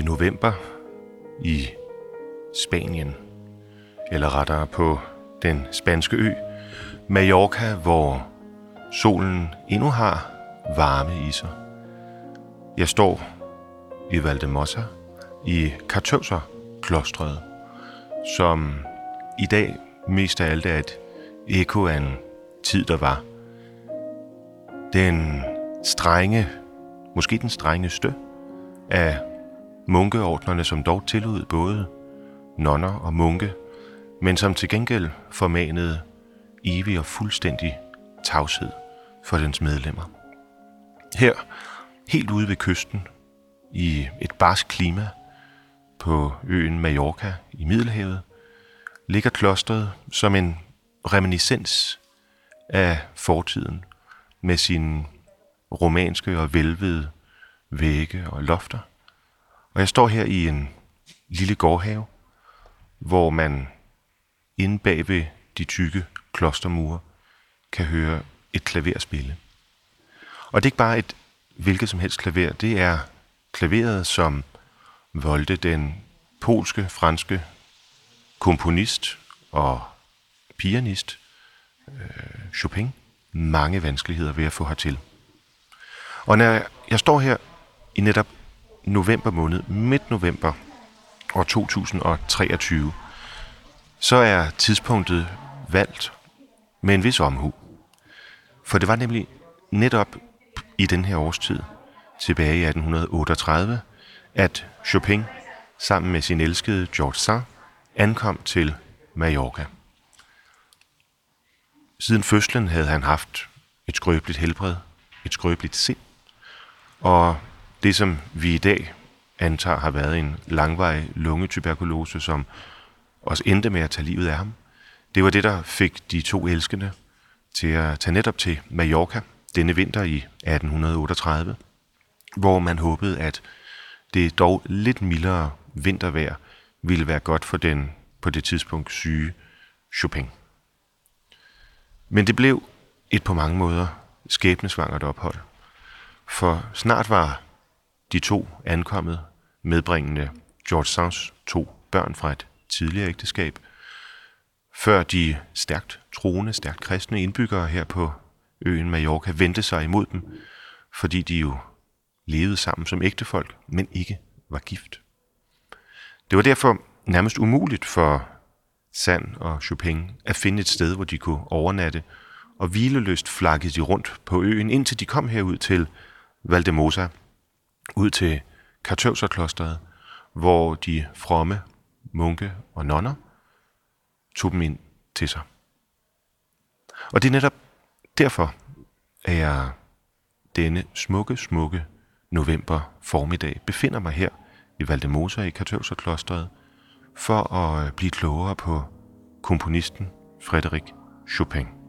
Det er november i Spanien, eller rettere på den spanske ø Mallorca, hvor solen endnu har varme i sig. Jeg står i Valdemossa i Kartøvser klostret, som i dag mest af alt er et eko af en tid, der var. Den strenge, måske den strengeste af munkeordnerne, som dog tillod både nonner og munke, men som til gengæld formanede evig og fuldstændig tavshed for dens medlemmer. Her, helt ude ved kysten, i et barsk klima på øen Mallorca i Middelhavet, ligger klostret som en reminiscens af fortiden med sine romanske og velvede vægge og lofter. Og jeg står her i en lille gårdhave, hvor man inde bag ved de tykke klostermure kan høre et klaver spille. Og det er ikke bare et hvilket som helst klaver, det er klaveret, som voldte den polske, franske komponist og pianist øh, Chopin mange vanskeligheder ved at få hertil. Og når jeg står her i netop november måned, midt november år 2023, så er tidspunktet valgt med en vis omhu. For det var nemlig netop i den her årstid, tilbage i 1838, at Chopin sammen med sin elskede George Sand ankom til Mallorca. Siden fødslen havde han haft et skrøbeligt helbred, et skrøbeligt sind, og det som vi i dag antager har været en langvarig lungetuberkulose, som også endte med at tage livet af ham, det var det, der fik de to elskende til at tage netop til Mallorca denne vinter i 1838, hvor man håbede, at det dog lidt mildere vintervejr ville være godt for den på det tidspunkt syge Chopin. Men det blev et på mange måder skæbnesvangert ophold. For snart var de to ankommet medbringende George Sands to børn fra et tidligere ægteskab, før de stærkt troende, stærkt kristne indbyggere her på øen Mallorca vendte sig imod dem, fordi de jo levede sammen som ægtefolk, men ikke var gift. Det var derfor nærmest umuligt for Sand og Chopin at finde et sted, hvor de kunne overnatte, og hvileløst flakkede de rundt på øen, indtil de kom herud til Valdemosa, ud til Kartøvserklosteret, hvor de fromme munke og nonner tog dem ind til sig. Og det er netop derfor, at jeg denne smukke, smukke november formiddag befinder mig her i Valdemosa i Kartøvserklosteret for at blive klogere på komponisten Frederik Chopin.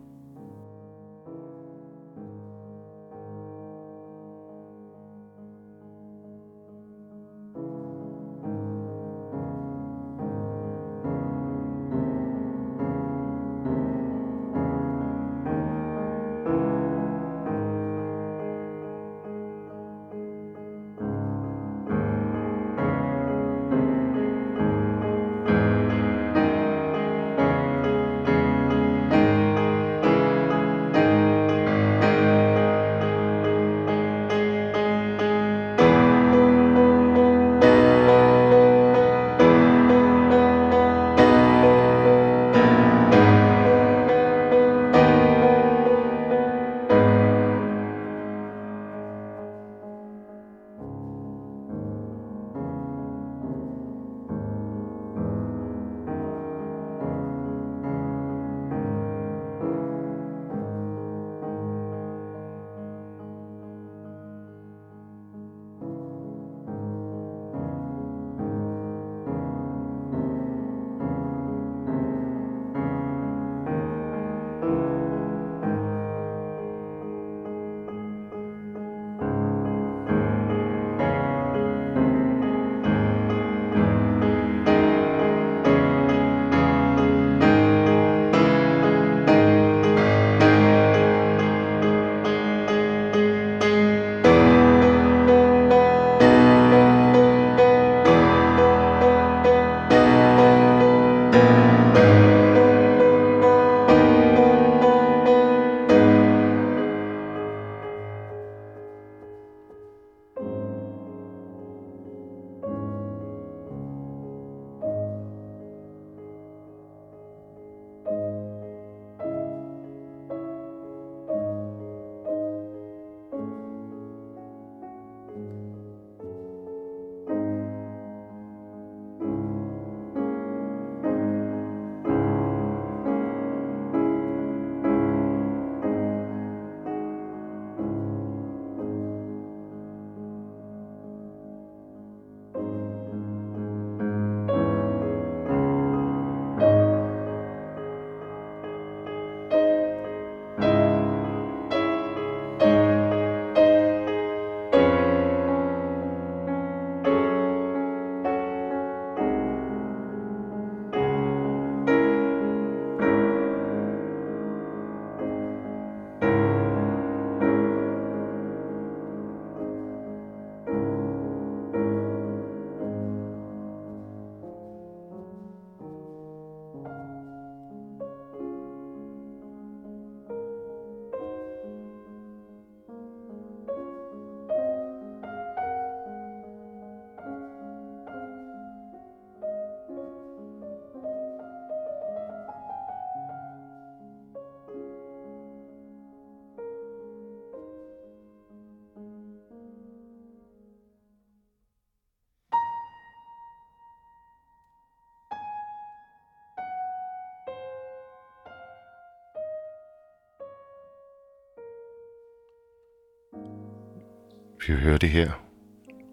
Vi hører det her.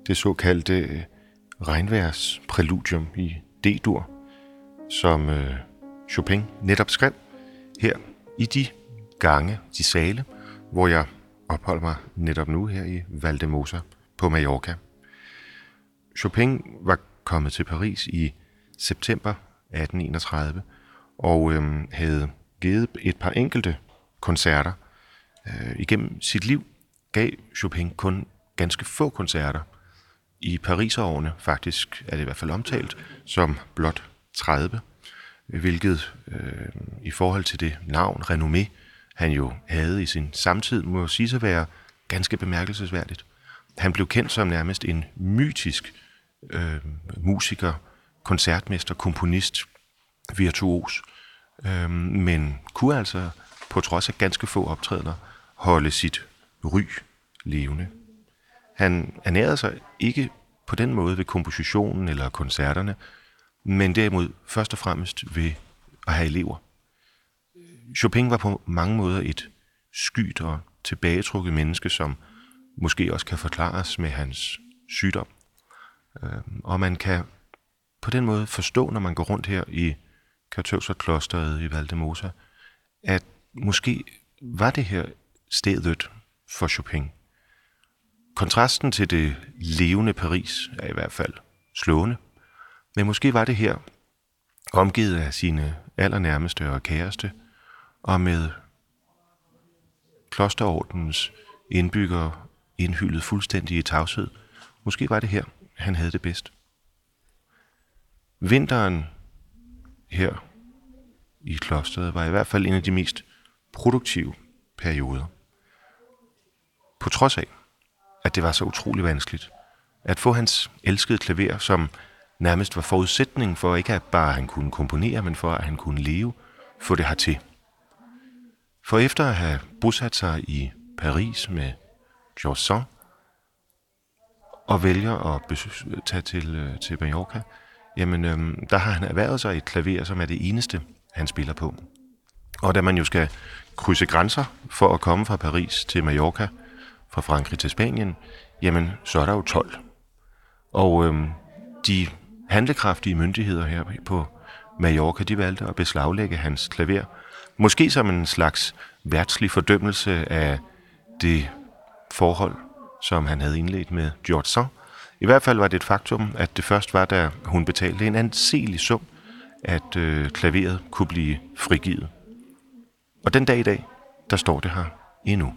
Det såkaldte øh, regnværs i D-dur, som øh, Chopin netop skrev her i de gange, de sale, hvor jeg opholder mig netop nu her i Valdemosa på Mallorca. Chopin var kommet til Paris i september 1831 og øh, havde givet et par enkelte koncerter. Øh, igennem sit liv gav Chopin kun ganske få koncerter. I Pariserårene faktisk er det i hvert fald omtalt som blot 30, hvilket øh, i forhold til det navn, renommé, han jo havde i sin samtid, må sige sig være ganske bemærkelsesværdigt. Han blev kendt som nærmest en mytisk øh, musiker, koncertmester, komponist, virtuos, øh, men kunne altså på trods af ganske få optrædener holde sit ry levende. Han ernærede sig ikke på den måde ved kompositionen eller koncerterne, men derimod først og fremmest ved at have elever. Chopin var på mange måder et skyt og tilbagetrukket menneske, som måske også kan forklares med hans sygdom. Øhm, og man kan på den måde forstå, når man går rundt her i Kartøvserklosteret i Valdemosa, at måske var det her stedet for Chopin. Kontrasten til det levende Paris er i hvert fald slående. Men måske var det her, omgivet af sine allernærmeste og kæreste, og med klosterordens indbyggere indhyldet fuldstændig i tavshed. Måske var det her, han havde det bedst. Vinteren her i klosteret var i hvert fald en af de mest produktive perioder. På trods af, at det var så utrolig vanskeligt. At få hans elskede klaver, som nærmest var forudsætningen for ikke at bare han kunne komponere, men for at han kunne leve, få det hertil. For efter at have bosat sig i Paris med George Sand, og vælger at tage til, øh, til Mallorca, jamen øhm, der har han erhvervet sig et klaver, som er det eneste, han spiller på. Og da man jo skal krydse grænser for at komme fra Paris til Mallorca, fra Frankrig til Spanien, jamen så er der jo 12. Og øhm, de handlekraftige myndigheder her på Mallorca, de valgte at beslaglægge hans klaver. Måske som en slags værtslig fordømmelse af det forhold, som han havde indledt med George Sand. I hvert fald var det et faktum, at det først var, da hun betalte en anselig sum, at øh, klaveret kunne blive frigivet. Og den dag i dag, der står det her endnu.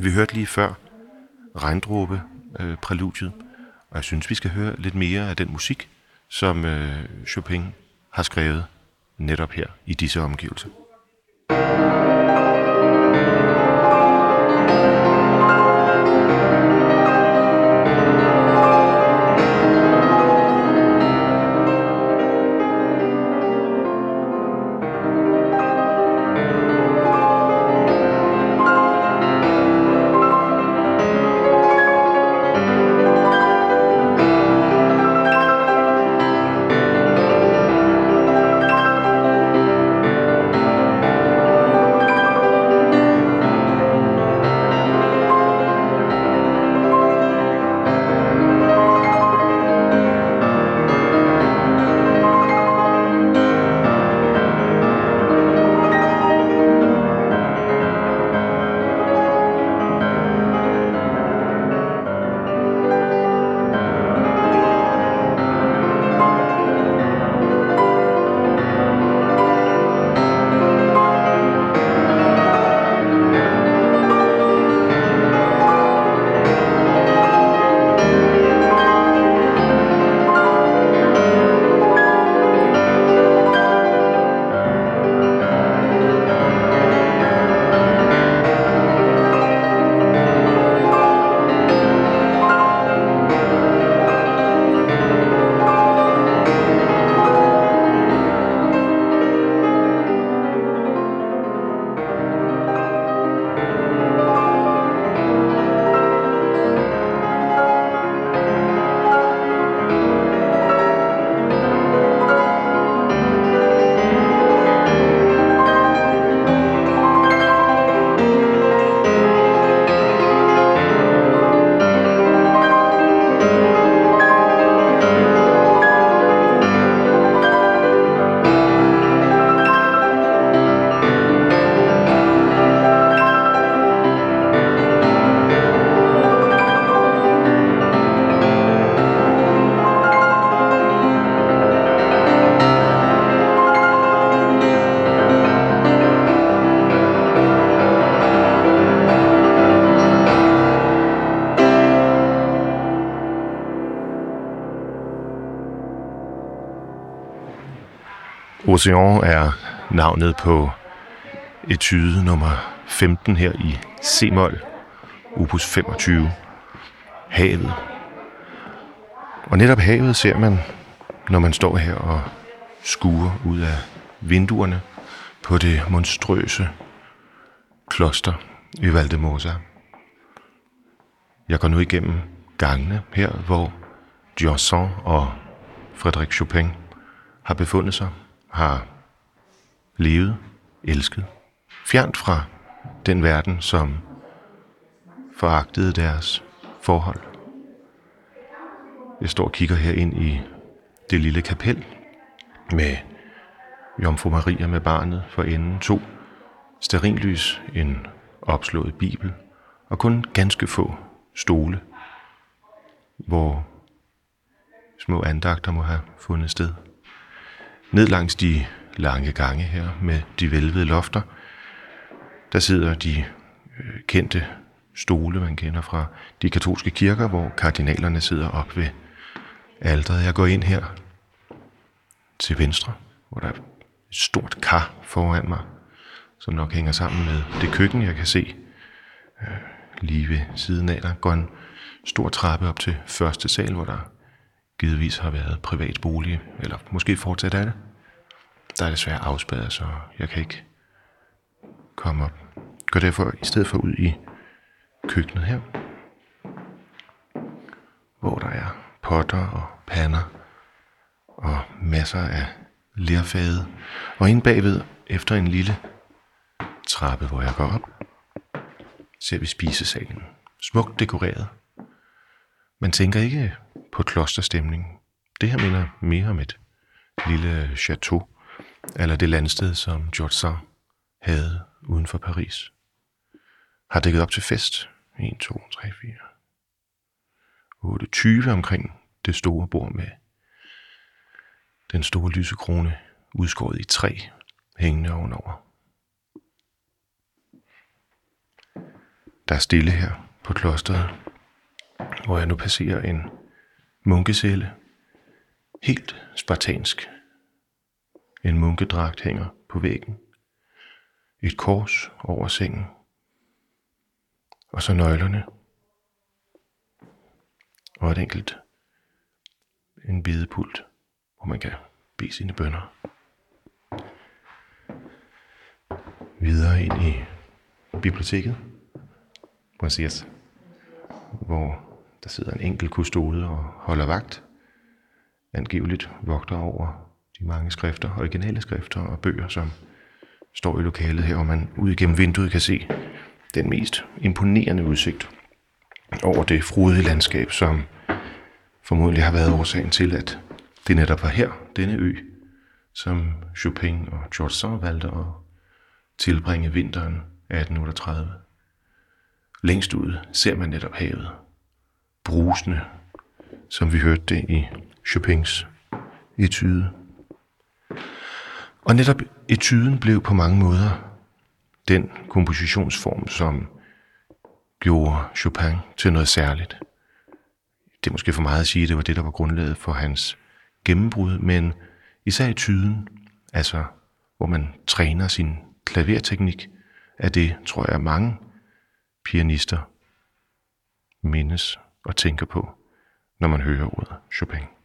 Vi hørte lige før regndråbe øh, præludiet, og jeg synes, vi skal høre lidt mere af den musik, som øh, Chopin har skrevet netop her i disse omgivelser. Ocean er navnet på etude nummer 15 her i C-mol, opus 25, havet. Og netop havet ser man, når man står her og skuer ud af vinduerne på det monstrøse kloster i Valdemosa. Jeg går nu igennem gangene her, hvor Diorson og Frederik Chopin har befundet sig har levet, elsket, fjernt fra den verden, som foragtede deres forhold. Jeg står og kigger her ind i det lille kapel med Jomfru Maria med barnet for enden, to sterinlys, en opslået bibel og kun ganske få stole, hvor små andagter må have fundet sted. Ned langs de lange gange her med de velvede lofter, der sidder de øh, kendte stole, man kender fra de katolske kirker, hvor kardinalerne sidder op ved alderet. Jeg går ind her til venstre, hvor der er et stort kar foran mig, som nok hænger sammen med det køkken, jeg kan se øh, lige ved siden af. Der går en stor trappe op til første sal, hvor der givetvis har været privat bolig, eller måske fortsat er det. Der er desværre afspærret, så jeg kan ikke komme op. Går derfor i stedet for ud i køkkenet her, hvor der er potter og pander og masser af lerfade. Og ind bagved, efter en lille trappe, hvor jeg går op, ser vi spisesalen. Smukt dekoreret. Man tænker ikke på klosterstemning. Det her minder mere om et lille chateau, eller det landsted, som George Sand havde uden for Paris. Har dækket op til fest. 1, 2, 3, 4, 8, 20 omkring det store bord med den store lysekrone udskåret i træ hængende ovenover. Der er stille her på klosteret, hvor jeg nu passerer en munkecelle, helt spartansk, En munkedragt hænger på væggen. Et kors over sengen. Og så nøglerne. Og et enkelt en bidepult, hvor man kan bede sine bønder. Videre ind i biblioteket. Præcis. Hvor der sidder en enkelt kustode og holder vagt. Angiveligt vogter over de mange skrifter, originale skrifter og bøger, som står i lokalet her, hvor man ud gennem vinduet kan se den mest imponerende udsigt over det frodige landskab, som formodentlig har været årsagen til, at det netop var her, denne ø, som Chopin og George Sand valgte at tilbringe vinteren 1838. Længst ude ser man netop havet, brusende, som vi hørte det i Chopins etude. Og netop etyden blev på mange måder den kompositionsform, som gjorde Chopin til noget særligt. Det er måske for meget at sige, at det var det, der var grundlaget for hans gennembrud, men især i tyden, altså hvor man træner sin klaverteknik, er det, tror jeg, mange pianister mindes og tænker på, når man hører ordet Chopin.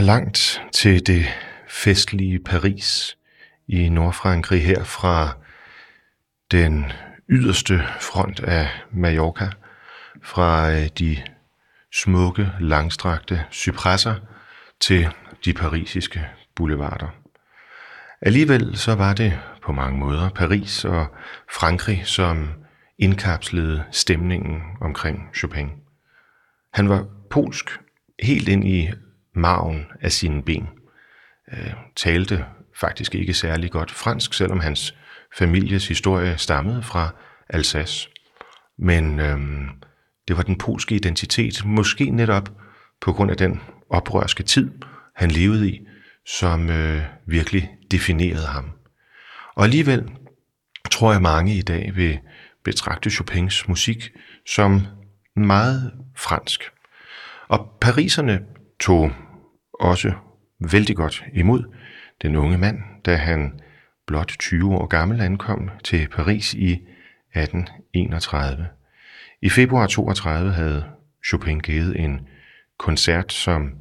Er langt til det festlige Paris i Nordfrankrig her fra den yderste front af Mallorca, fra øh, de smukke, langstrakte cypresser til de parisiske boulevarder. Alligevel så var det på mange måder Paris og Frankrig, som indkapslede stemningen omkring Chopin. Han var polsk helt ind i maven af sine ben. Øh, talte faktisk ikke særlig godt fransk, selvom hans families historie stammede fra Alsace. Men øh, det var den polske identitet, måske netop på grund af den oprørske tid, han levede i, som øh, virkelig definerede ham. Og alligevel tror jeg mange i dag vil betragte Chopins musik som meget fransk. Og pariserne tog også vældig godt imod den unge mand, da han blot 20 år gammel ankom til Paris i 1831. I februar 32 havde Chopin givet en koncert, som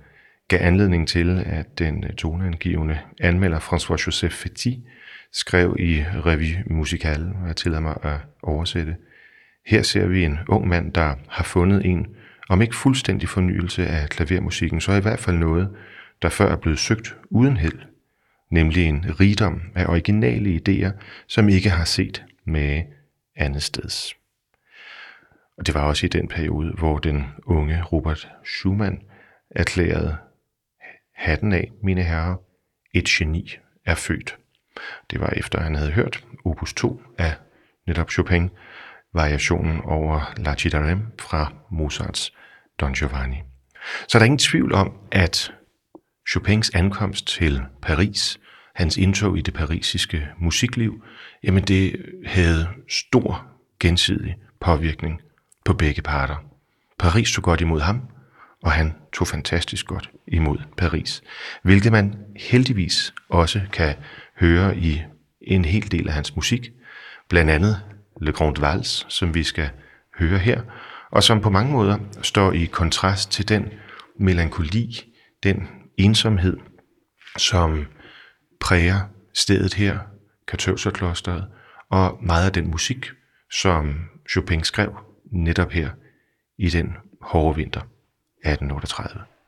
gav anledning til, at den toneangivende anmelder François-Joseph Fetty skrev i Revue Musicale, og jeg tillader mig at oversætte. Her ser vi en ung mand, der har fundet en, om ikke fuldstændig fornyelse af klavermusikken, så i hvert fald noget, der før er blevet søgt uden held, nemlig en rigdom af originale idéer, som ikke har set med andet steds. Og det var også i den periode, hvor den unge Robert Schumann erklærede hatten af, mine herrer, et geni er født. Det var efter, han havde hørt opus 2 af netop Chopin, variationen over La Chitarem fra Mozarts Don Giovanni. Så der er ingen tvivl om, at Chopins ankomst til Paris, hans indtog i det parisiske musikliv, jamen det havde stor gensidig påvirkning på begge parter. Paris tog godt imod ham, og han tog fantastisk godt imod Paris, hvilket man heldigvis også kan høre i en hel del af hans musik, blandt andet Le Grand Vals, som vi skal høre her, og som på mange måder står i kontrast til den melankoli, den ensomhed, som præger stedet her, Katøvserklosteret, og meget af den musik, som Chopin skrev netop her i den hårde vinter 1838.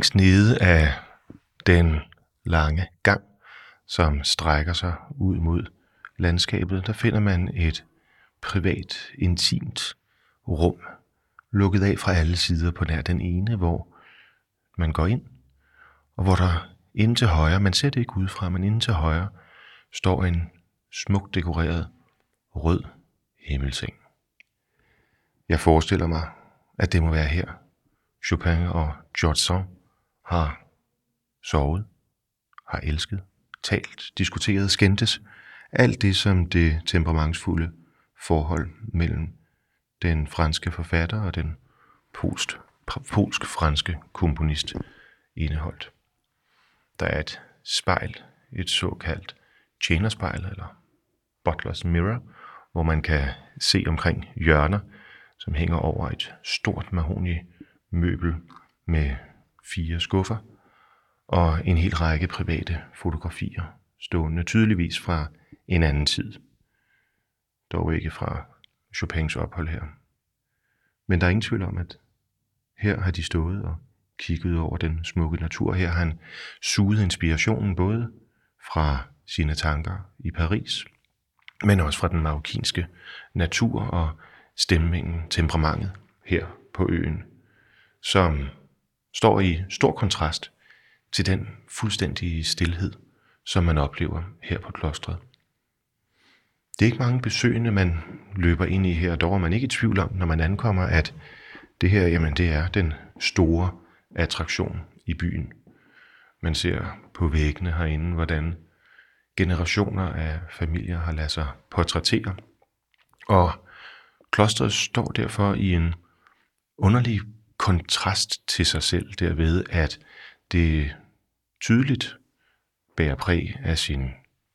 Længst nede af den lange gang, som strækker sig ud mod landskabet, der finder man et privat, intimt rum, lukket af fra alle sider på nær den ene, hvor man går ind, og hvor der inde til højre, man ser det ikke udefra, men inde til højre, står en smukt dekoreret rød himmelseng. Jeg forestiller mig, at det må være her, Chopin og George Sand har sovet, har elsket, talt, diskuteret, skændtes. Alt det, som det temperamentsfulde forhold mellem den franske forfatter og den polsk, polsk-franske komponist indeholdt. Der er et spejl, et såkaldt tjenerspejl, eller Butlers Mirror, hvor man kan se omkring hjørner, som hænger over et stort mahoni møbel med fire skuffer og en hel række private fotografier, stående tydeligvis fra en anden tid. Dog ikke fra Chopins ophold her. Men der er ingen tvivl om, at her har de stået og kigget over den smukke natur. Her har han suget inspirationen både fra sine tanker i Paris, men også fra den marokkinske natur og stemningen, temperamentet her på øen, som står i stor kontrast til den fuldstændige stillhed, som man oplever her på klostret. Det er ikke mange besøgende, man løber ind i her, dog er man ikke i tvivl om, når man ankommer, at det her, jamen det er den store attraktion i byen. Man ser på væggene herinde, hvordan generationer af familier har ladet sig portrættere. Og klostret står derfor i en underlig kontrast til sig selv derved, at det tydeligt bærer præg af sin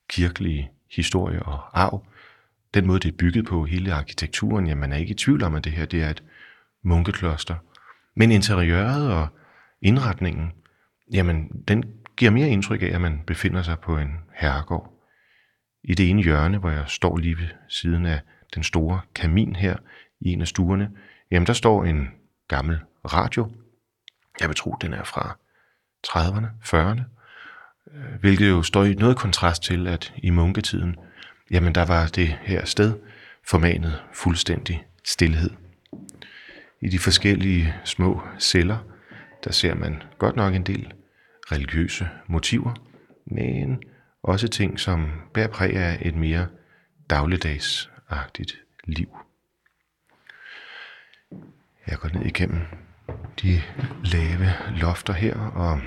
kirkelige historie og arv. Den måde, det er bygget på, hele arkitekturen, jamen man er ikke i tvivl om, at det her det er et munkekloster. Men interiøret og indretningen, jamen den giver mere indtryk af, at man befinder sig på en herregård. I det ene hjørne, hvor jeg står lige ved siden af den store kamin her i en af stuerne, jamen der står en gammel radio. Jeg vil tro, den er fra 30'erne, 40'erne, øh, hvilket jo står i noget kontrast til, at i munketiden, jamen der var det her sted formanet fuldstændig stillhed. I de forskellige små celler, der ser man godt nok en del religiøse motiver, men også ting, som bærer præg af et mere dagligdagsagtigt liv. Jeg går ned igennem de lave lofter her, og,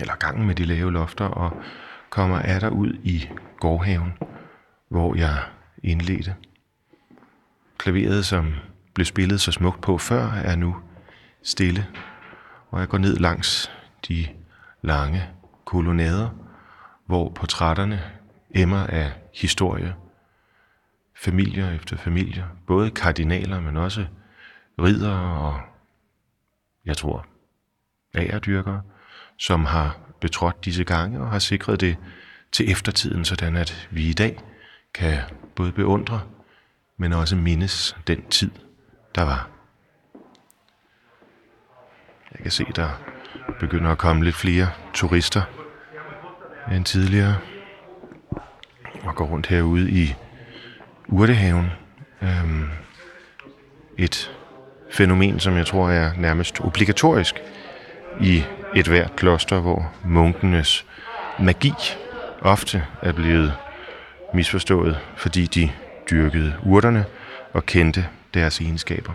eller gangen med de lave lofter, og kommer af der ud i gårdhaven, hvor jeg indledte. Klaveret, som blev spillet så smukt på før, er nu stille, og jeg går ned langs de lange kolonnader, hvor portrætterne emmer af historie, familier efter familier, både kardinaler, men også ridere og jeg tror, agerdyrkere, som har betrådt disse gange og har sikret det til eftertiden, sådan at vi i dag kan både beundre, men også mindes den tid, der var. Jeg kan se, der begynder at komme lidt flere turister end tidligere, og går rundt herude i Urtehaven. Øhm, et fænomen, som jeg tror er nærmest obligatorisk i et hvert kloster, hvor munkenes magi ofte er blevet misforstået, fordi de dyrkede urterne og kendte deres egenskaber.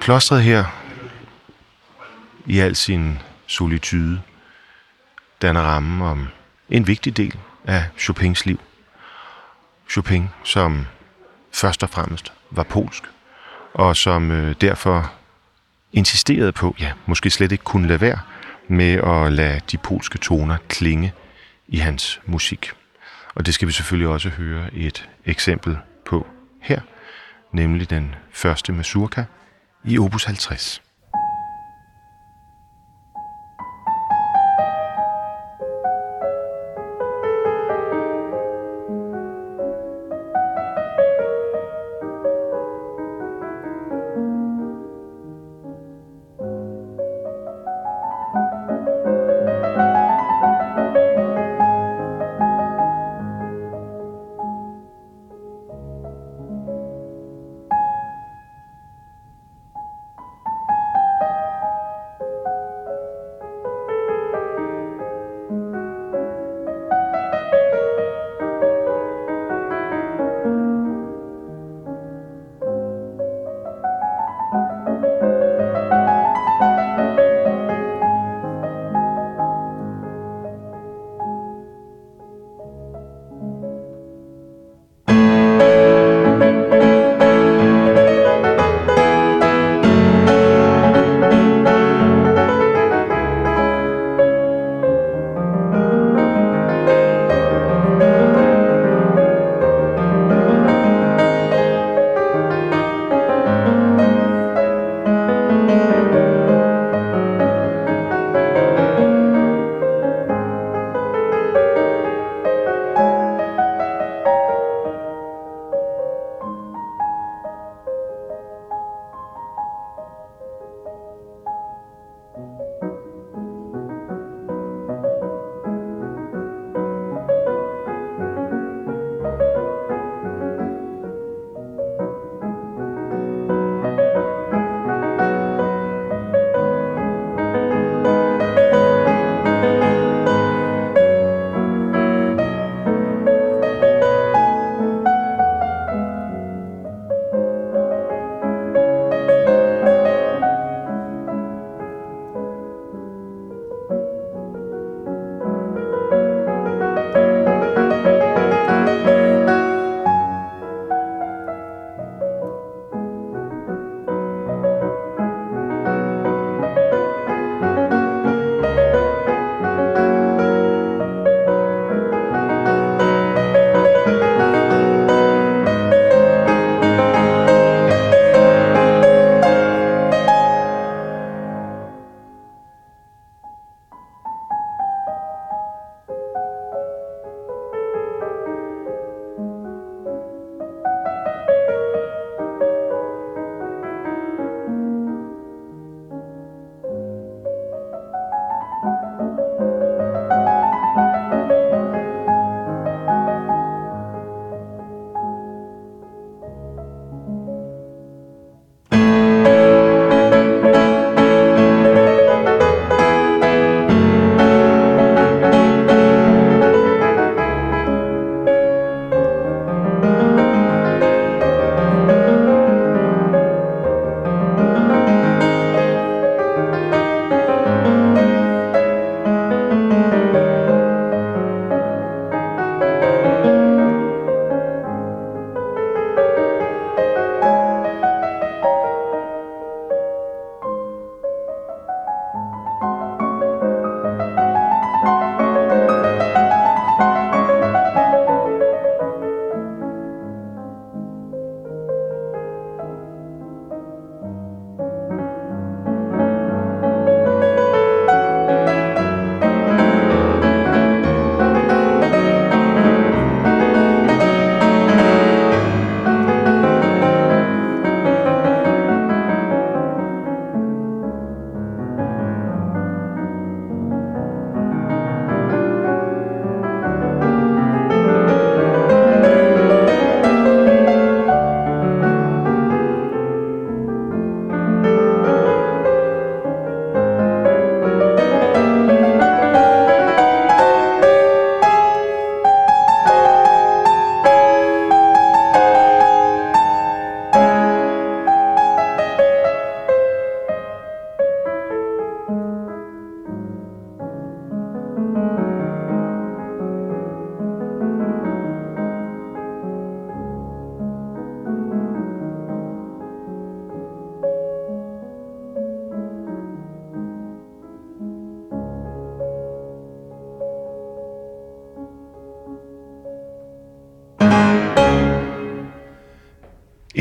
Klostret her i al sin solitude danner rammen om en vigtig del af Chopins liv. Chopin, som først og fremmest var polsk, og som øh, derfor insisterede på, ja, måske slet ikke kunne lade være med at lade de polske toner klinge i hans musik. Og det skal vi selvfølgelig også høre et eksempel på her, nemlig den første mazurka i opus 50.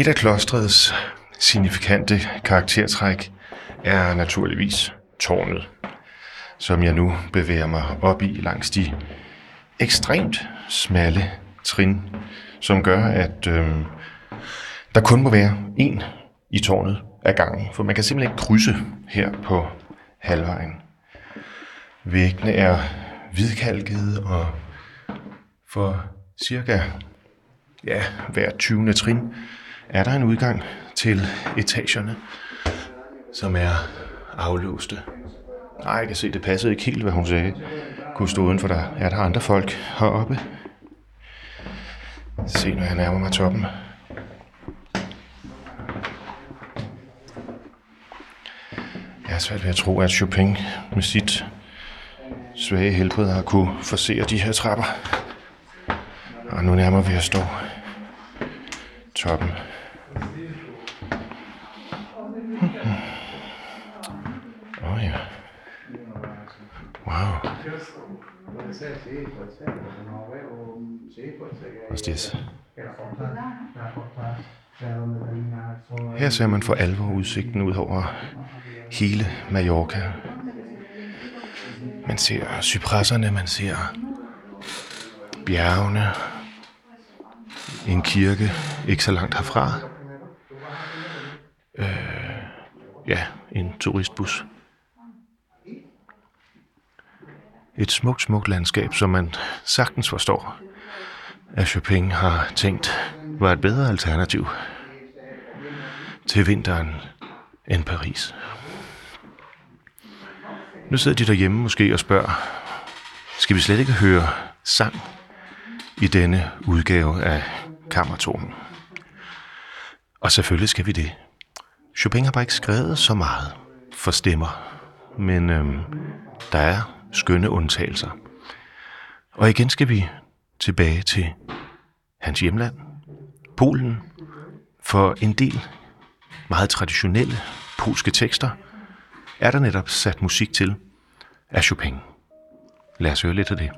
Et af klostrets signifikante karaktertræk er naturligvis tårnet, som jeg nu bevæger mig op i langs de ekstremt smalle trin, som gør, at øh, der kun må være en i tårnet ad gangen, for man kan simpelthen ikke krydse her på halvvejen. Væggene er hvidkalkede, og for cirka ja, hver 20. trin er der en udgang til etagerne, som er aflåste. Nej, jeg kan se, det passede ikke helt, hvad hun sagde. Kunne stå uden der. Er der andre folk heroppe? Se, når jeg nærmer mig toppen. Jeg er svært ved at tro, at Chopin med sit svage helbred har kunne forsere de her trapper. Og nu nærmer vi os dog toppen. Åh oh. Wow. What's this? Her ser man for alvor udsigten ud over hele Mallorca. Man ser cypresserne, man ser bjergene, en kirke ikke så langt herfra. Øh, ja, en turistbus. Et smukt, smukt landskab, som man sagtens forstår, at Chopin har tænkt var et bedre alternativ til vinteren end Paris. Nu sidder de derhjemme måske og spørger, skal vi slet ikke høre sang i denne udgave af Kammertonen? Og selvfølgelig skal vi det. Chopin har bare ikke skrevet så meget for stemmer, men øhm, der er skønne undtagelser. Og igen skal vi tilbage til hans hjemland, Polen, for en del meget traditionelle polske tekster er der netop sat musik til af Chopin. Lad os høre lidt af det.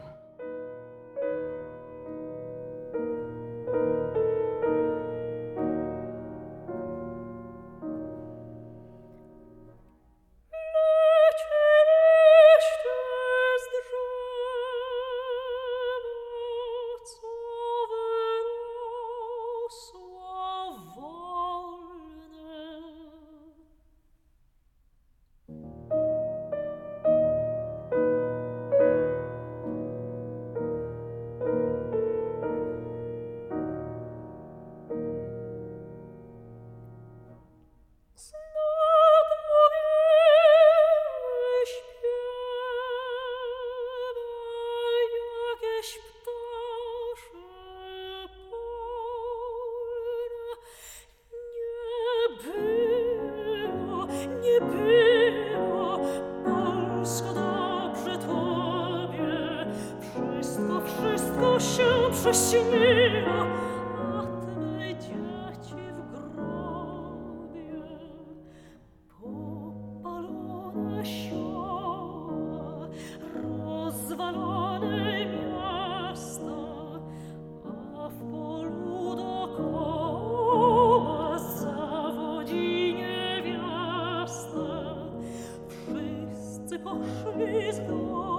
Ach,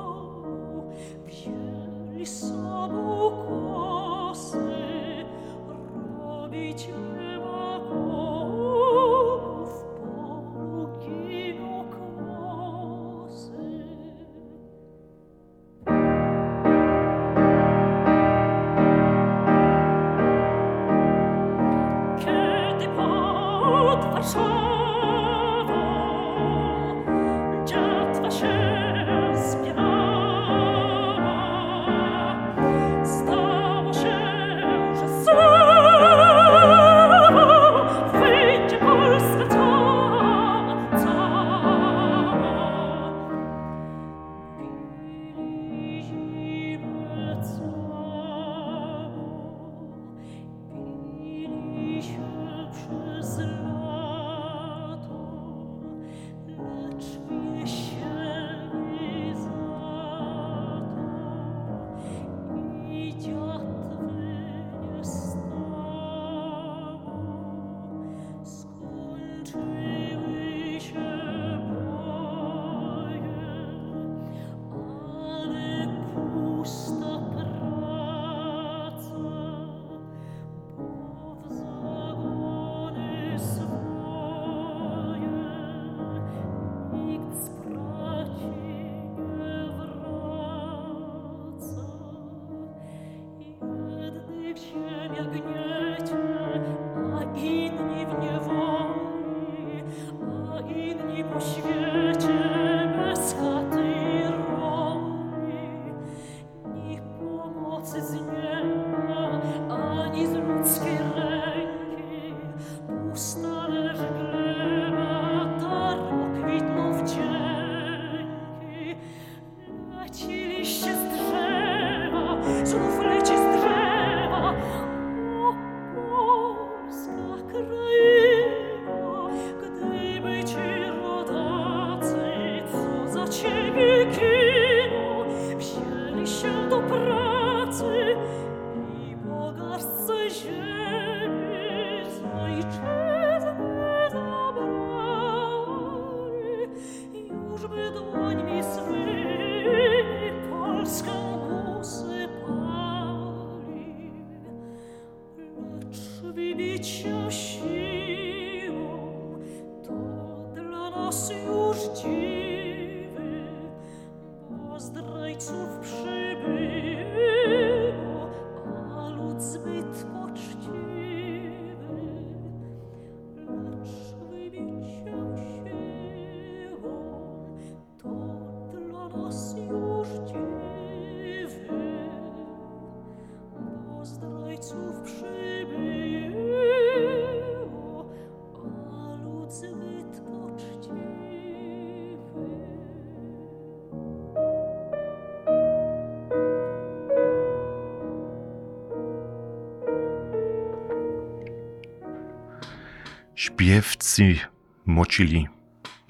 Śpiewcy Mochili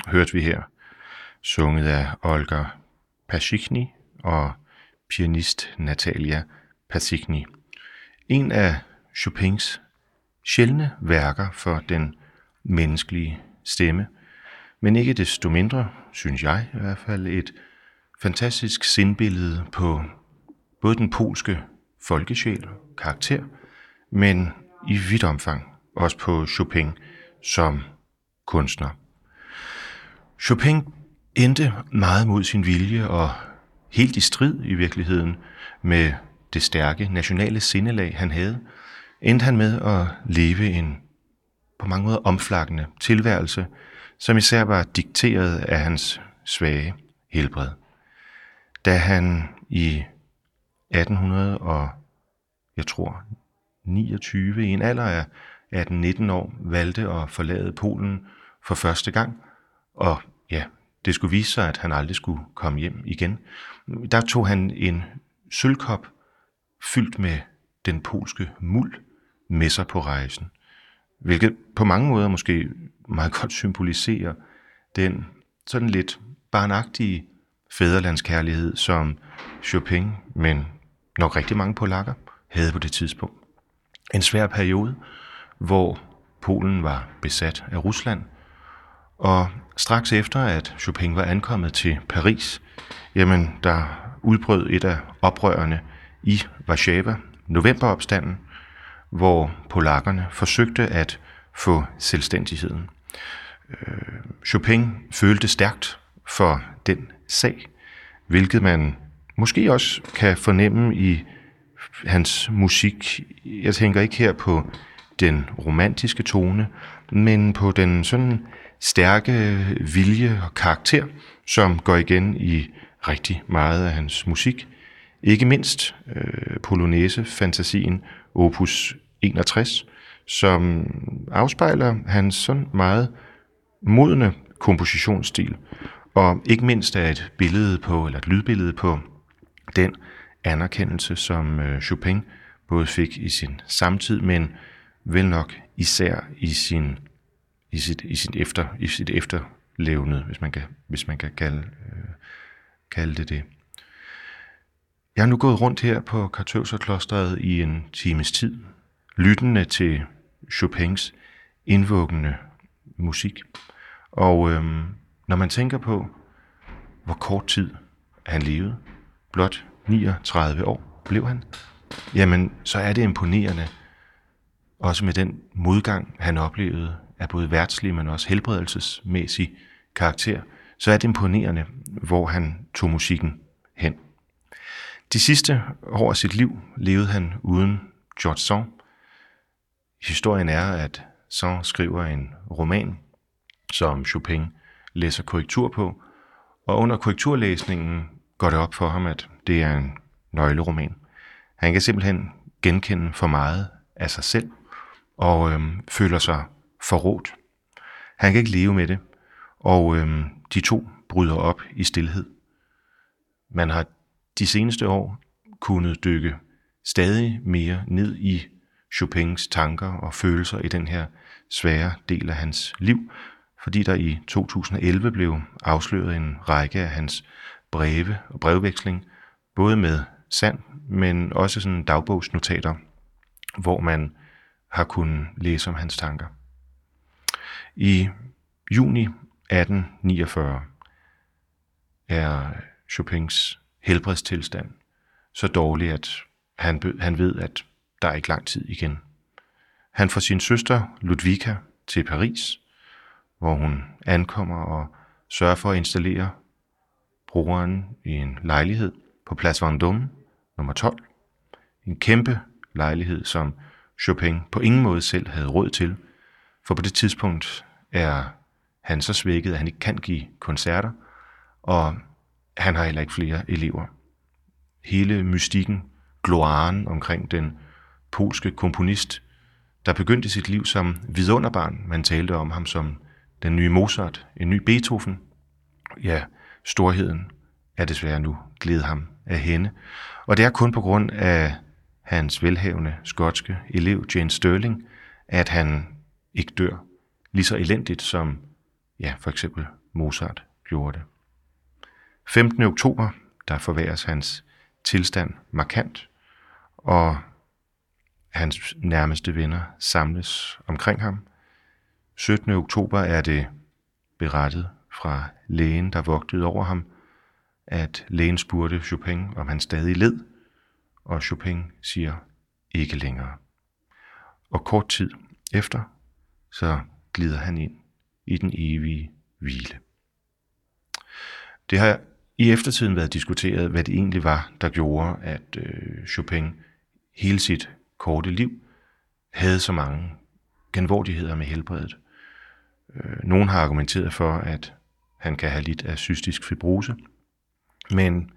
hørte vi her, sunget af Olga Pasichny og pianist Natalia Pasichny. En af Chopins sjældne værker for den menneskelige stemme, men ikke desto mindre, synes jeg i hvert fald, et fantastisk sindbillede på både den polske folkesjæl karakter, men i vidt omfang også på Chopin som kunstner. Chopin endte meget mod sin vilje og helt i strid i virkeligheden med det stærke nationale sindelag, han havde, endte han med at leve en på mange måder omflakkende tilværelse, som især var dikteret af hans svage helbred. Da han i 1800 og jeg tror 29 i en alder af 18-19 år valgte at forlade Polen for første gang, og ja, det skulle vise sig, at han aldrig skulle komme hjem igen. Der tog han en sølvkop fyldt med den polske muld med sig på rejsen, hvilket på mange måder måske meget godt symboliserer den sådan lidt barnagtige fæderlandskærlighed, som Chopin, men nok rigtig mange polakker, havde på det tidspunkt. En svær periode, hvor Polen var besat af Rusland, og straks efter, at Chopin var ankommet til Paris, jamen der udbrød et af oprørerne i Warszawa, novemberopstanden, hvor polakkerne forsøgte at få selvstændigheden. Øh, Chopin følte stærkt for den sag, hvilket man måske også kan fornemme i hans musik. Jeg tænker ikke her på den romantiske tone, men på den sådan stærke vilje og karakter, som går igen i rigtig meget af hans musik. Ikke mindst øh, Polonaise-fantasien Opus 61, som afspejler hans sådan meget modne kompositionsstil, og ikke mindst er et billede på, eller et lydbillede på den anerkendelse, som øh, Chopin både fik i sin samtid, men vel nok især i sin i sit, i sit, efter, i sit efterlevende, hvis man kan, hvis man kan kalde, øh, kalde det det. Jeg har nu gået rundt her på Kartøvserklosteret i en times tid, lyttende til Chopins indvuggende musik. Og øhm, når man tænker på, hvor kort tid han levede, blot 39 år blev han, jamen så er det imponerende, også med den modgang, han oplevede af både værtslig, men også helbredelsesmæssig karakter, så er det imponerende, hvor han tog musikken hen. De sidste år af sit liv levede han uden George Sand. Historien er, at Sand skriver en roman, som Chopin læser korrektur på, og under korrekturlæsningen går det op for ham, at det er en nøgleroman. Han kan simpelthen genkende for meget af sig selv, og øh, føler sig forrådt. Han kan ikke leve med det, og øh, de to bryder op i stillhed. Man har de seneste år kunnet dykke stadig mere ned i Chopins tanker og følelser i den her svære del af hans liv, fordi der i 2011 blev afsløret en række af hans breve og brevveksling, både med sand, men også sådan dagbogsnotater, hvor man har kunnet læse om hans tanker. I juni 1849 er Chopins helbredstilstand så dårlig, at han, han ved, at der er ikke lang tid igen. Han får sin søster Ludvika til Paris, hvor hun ankommer og sørger for at installere brugeren i en lejlighed på Place Vendôme, nummer 12. En kæmpe lejlighed, som Chopin på ingen måde selv havde råd til, for på det tidspunkt er han så svækket, at han ikke kan give koncerter, og han har heller ikke flere elever. Hele mystikken, gloaren omkring den polske komponist, der begyndte sit liv som vidunderbarn. Man talte om ham som den nye Mozart, en ny Beethoven. Ja, storheden er desværre nu glædet ham af hende. Og det er kun på grund af hans velhavende skotske elev Jane Sterling, at han ikke dør lige så elendigt som ja, for eksempel Mozart gjorde det. 15. oktober, der forværres hans tilstand markant, og hans nærmeste venner samles omkring ham. 17. oktober er det berettet fra lægen, der vogtede over ham, at lægen spurgte Chopin, om han stadig led, og Chopin siger ikke længere. Og kort tid efter, så glider han ind i den evige hvile. Det har i eftertiden været diskuteret, hvad det egentlig var, der gjorde, at øh, Chopin hele sit korte liv havde så mange genvordigheder med helbredet. Øh, nogen har argumenteret for, at han kan have lidt af cystisk fibrose, men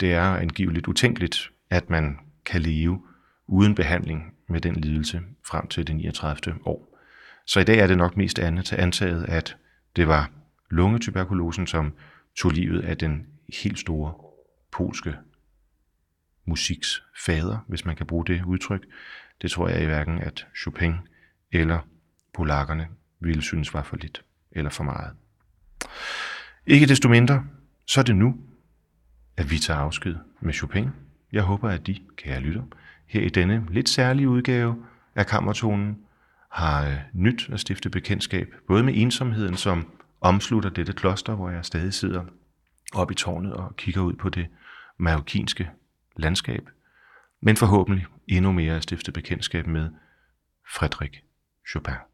det er angiveligt utænkeligt, at man kan leve uden behandling med den lidelse frem til det 39. år. Så i dag er det nok mest andet til antaget, at det var lungetuberkulosen, som tog livet af den helt store polske musiks fader, hvis man kan bruge det udtryk. Det tror jeg i hverken, at Chopin eller polakkerne ville synes var for lidt eller for meget. Ikke desto mindre, så er det nu, at vi tager afsked med Chopin. Jeg håber, at de, kære lytter, her i denne lidt særlige udgave af Kammertonen, har øh, nyt at stifte bekendtskab, både med ensomheden, som omslutter dette kloster, hvor jeg stadig sidder op i tårnet og kigger ud på det marokkinske landskab, men forhåbentlig endnu mere at stifte bekendtskab med Frederik Chopin.